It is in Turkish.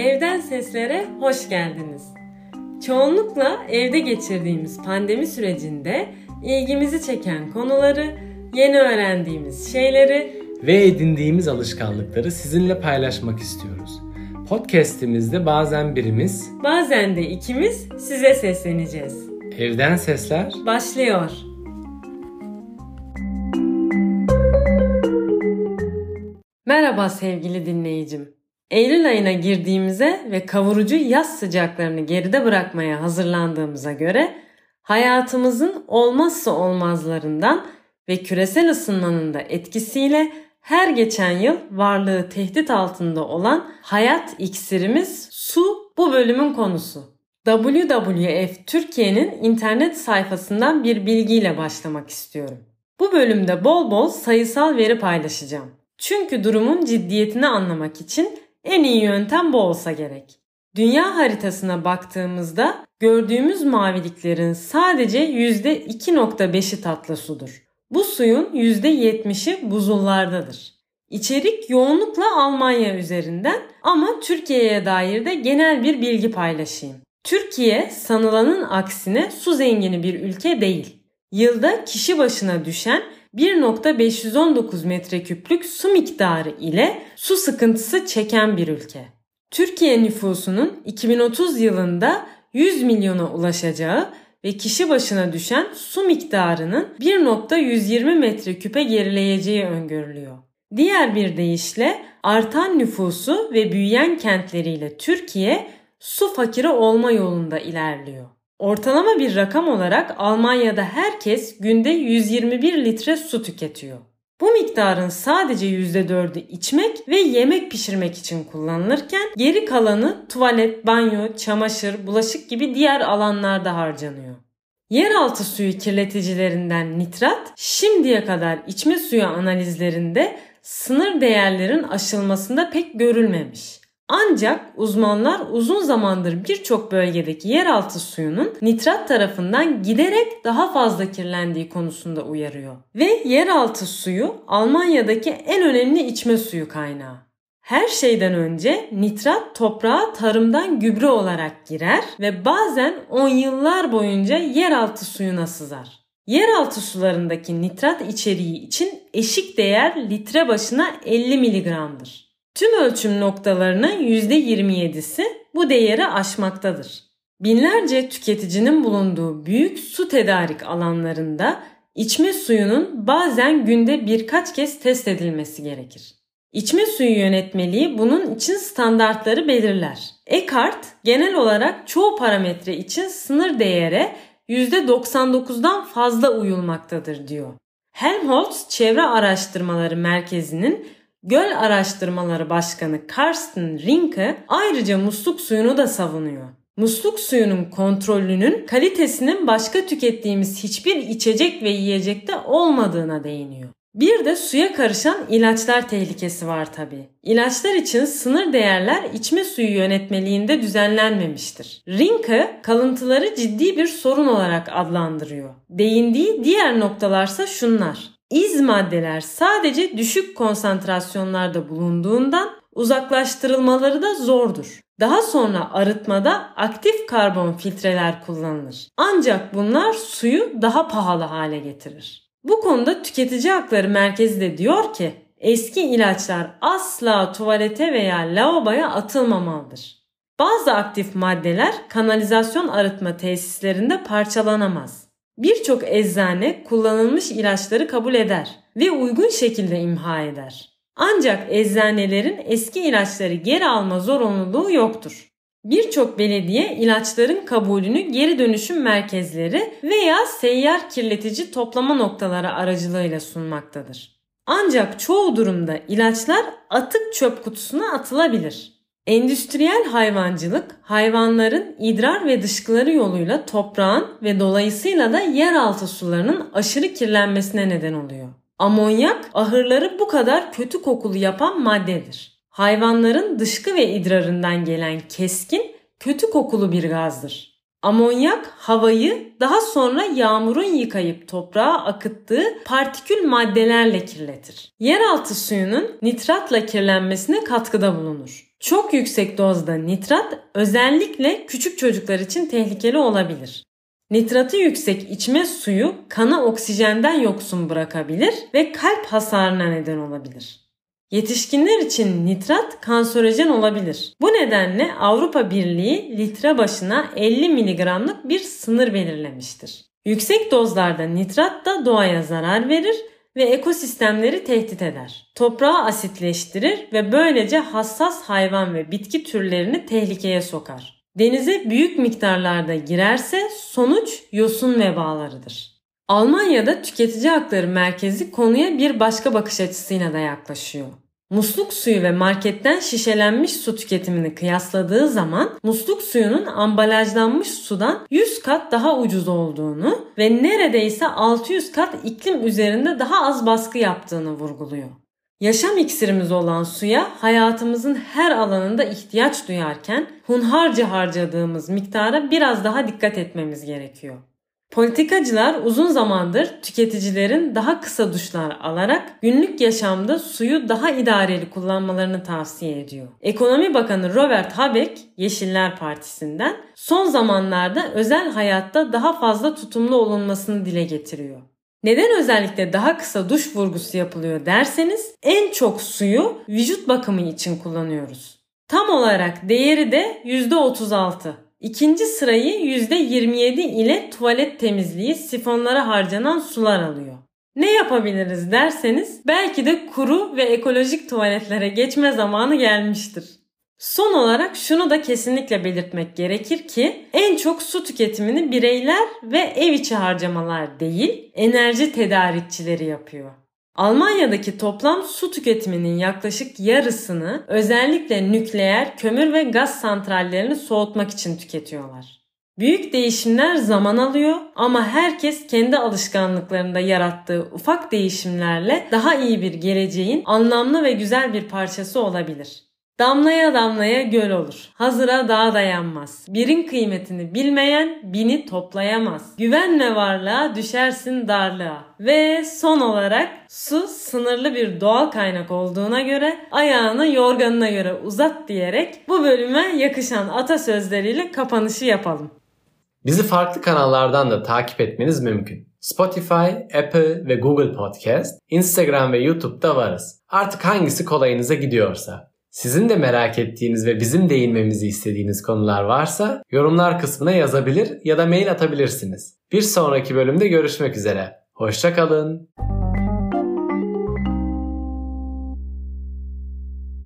Evden Seslere hoş geldiniz. Çoğunlukla evde geçirdiğimiz pandemi sürecinde ilgimizi çeken konuları, yeni öğrendiğimiz şeyleri ve edindiğimiz alışkanlıkları sizinle paylaşmak istiyoruz. Podcast'imizde bazen birimiz, bazen de ikimiz size sesleneceğiz. Evden Sesler başlıyor. Merhaba sevgili dinleyicim. Eylül ayına girdiğimize ve kavurucu yaz sıcaklarını geride bırakmaya hazırlandığımıza göre hayatımızın olmazsa olmazlarından ve küresel ısınmanın da etkisiyle her geçen yıl varlığı tehdit altında olan hayat iksirimiz su bu bölümün konusu. WWF Türkiye'nin internet sayfasından bir bilgiyle başlamak istiyorum. Bu bölümde bol bol sayısal veri paylaşacağım. Çünkü durumun ciddiyetini anlamak için en iyi yöntem bu olsa gerek. Dünya haritasına baktığımızda gördüğümüz maviliklerin sadece %2.5'i tatlı sudur. Bu suyun %70'i buzullardadır. İçerik yoğunlukla Almanya üzerinden ama Türkiye'ye dair de genel bir bilgi paylaşayım. Türkiye sanılanın aksine su zengini bir ülke değil. Yılda kişi başına düşen 1.519 metreküplük su miktarı ile su sıkıntısı çeken bir ülke. Türkiye nüfusunun 2030 yılında 100 milyona ulaşacağı ve kişi başına düşen su miktarının 1.120 metreküpe gerileyeceği öngörülüyor. Diğer bir deyişle artan nüfusu ve büyüyen kentleriyle Türkiye su fakiri olma yolunda ilerliyor. Ortalama bir rakam olarak Almanya'da herkes günde 121 litre su tüketiyor. Bu miktarın sadece %4'ü içmek ve yemek pişirmek için kullanılırken geri kalanı tuvalet, banyo, çamaşır, bulaşık gibi diğer alanlarda harcanıyor. Yeraltı suyu kirleticilerinden nitrat şimdiye kadar içme suyu analizlerinde sınır değerlerin aşılmasında pek görülmemiş. Ancak uzmanlar uzun zamandır birçok bölgedeki yeraltı suyunun nitrat tarafından giderek daha fazla kirlendiği konusunda uyarıyor. Ve yeraltı suyu Almanya'daki en önemli içme suyu kaynağı. Her şeyden önce nitrat toprağa tarımdan gübre olarak girer ve bazen on yıllar boyunca yeraltı suyuna sızar. Yeraltı sularındaki nitrat içeriği için eşik değer litre başına 50 miligramdır. Tüm ölçüm noktalarının %27'si bu değeri aşmaktadır. Binlerce tüketicinin bulunduğu büyük su tedarik alanlarında içme suyunun bazen günde birkaç kez test edilmesi gerekir. İçme suyu yönetmeliği bunun için standartları belirler. Eckhart genel olarak çoğu parametre için sınır değere %99'dan fazla uyulmaktadır diyor. Helmholtz Çevre Araştırmaları Merkezi'nin Göl Araştırmaları Başkanı Karsten Rinke ayrıca musluk suyunu da savunuyor. Musluk suyunun kontrolünün kalitesinin başka tükettiğimiz hiçbir içecek ve yiyecekte olmadığına değiniyor. Bir de suya karışan ilaçlar tehlikesi var tabi. İlaçlar için sınır değerler içme suyu yönetmeliğinde düzenlenmemiştir. Rinke kalıntıları ciddi bir sorun olarak adlandırıyor. Değindiği diğer noktalarsa şunlar. İz maddeler sadece düşük konsantrasyonlarda bulunduğundan uzaklaştırılmaları da zordur. Daha sonra arıtmada aktif karbon filtreler kullanılır. Ancak bunlar suyu daha pahalı hale getirir. Bu konuda tüketici hakları merkezi de diyor ki eski ilaçlar asla tuvalete veya lavaboya atılmamalıdır. Bazı aktif maddeler kanalizasyon arıtma tesislerinde parçalanamaz. Birçok eczane kullanılmış ilaçları kabul eder ve uygun şekilde imha eder. Ancak eczanelerin eski ilaçları geri alma zorunluluğu yoktur. Birçok belediye ilaçların kabulünü geri dönüşüm merkezleri veya seyyar kirletici toplama noktaları aracılığıyla sunmaktadır. Ancak çoğu durumda ilaçlar atık çöp kutusuna atılabilir. Endüstriyel hayvancılık hayvanların idrar ve dışkıları yoluyla toprağın ve dolayısıyla da yeraltı sularının aşırı kirlenmesine neden oluyor. Amonyak ahırları bu kadar kötü kokulu yapan maddedir. Hayvanların dışkı ve idrarından gelen keskin, kötü kokulu bir gazdır. Amonyak havayı daha sonra yağmurun yıkayıp toprağa akıttığı partikül maddelerle kirletir. Yeraltı suyunun nitratla kirlenmesine katkıda bulunur. Çok yüksek dozda nitrat özellikle küçük çocuklar için tehlikeli olabilir. Nitratı yüksek içme suyu kana oksijenden yoksun bırakabilir ve kalp hasarına neden olabilir. Yetişkinler için nitrat kanserojen olabilir. Bu nedenle Avrupa Birliği litre başına 50 mg'lık bir sınır belirlemiştir. Yüksek dozlarda nitrat da doğaya zarar verir ve ekosistemleri tehdit eder. Toprağı asitleştirir ve böylece hassas hayvan ve bitki türlerini tehlikeye sokar. Denize büyük miktarlarda girerse sonuç yosun vebalarıdır. Almanya'da tüketici hakları merkezi konuya bir başka bakış açısıyla da yaklaşıyor. Musluk suyu ve marketten şişelenmiş su tüketimini kıyasladığı zaman musluk suyunun ambalajlanmış sudan 100 kat daha ucuz olduğunu ve neredeyse 600 kat iklim üzerinde daha az baskı yaptığını vurguluyor. Yaşam iksirimiz olan suya hayatımızın her alanında ihtiyaç duyarken hunharca harcadığımız miktara biraz daha dikkat etmemiz gerekiyor. Politikacılar uzun zamandır tüketicilerin daha kısa duşlar alarak günlük yaşamda suyu daha idareli kullanmalarını tavsiye ediyor. Ekonomi Bakanı Robert Habeck Yeşiller Partisi'nden son zamanlarda özel hayatta daha fazla tutumlu olunmasını dile getiriyor. Neden özellikle daha kısa duş vurgusu yapılıyor derseniz en çok suyu vücut bakımı için kullanıyoruz. Tam olarak değeri de %36. İkinci sırayı %27 ile tuvalet temizliği sifonlara harcanan sular alıyor. Ne yapabiliriz derseniz belki de kuru ve ekolojik tuvaletlere geçme zamanı gelmiştir. Son olarak şunu da kesinlikle belirtmek gerekir ki en çok su tüketimini bireyler ve ev içi harcamalar değil enerji tedarikçileri yapıyor. Almanya'daki toplam su tüketiminin yaklaşık yarısını özellikle nükleer, kömür ve gaz santrallerini soğutmak için tüketiyorlar. Büyük değişimler zaman alıyor ama herkes kendi alışkanlıklarında yarattığı ufak değişimlerle daha iyi bir geleceğin anlamlı ve güzel bir parçası olabilir. Damlaya damlaya göl olur. Hazıra dağ dayanmaz. Birin kıymetini bilmeyen bini toplayamaz. Güvenme varlığa düşersin darlığa. Ve son olarak su sınırlı bir doğal kaynak olduğuna göre ayağını yorganına göre uzat diyerek bu bölüme yakışan atasözleriyle kapanışı yapalım. Bizi farklı kanallardan da takip etmeniz mümkün. Spotify, Apple ve Google Podcast, Instagram ve YouTube'da varız. Artık hangisi kolayınıza gidiyorsa. Sizin de merak ettiğiniz ve bizim değinmemizi istediğiniz konular varsa yorumlar kısmına yazabilir ya da mail atabilirsiniz. Bir sonraki bölümde görüşmek üzere. Hoşçakalın.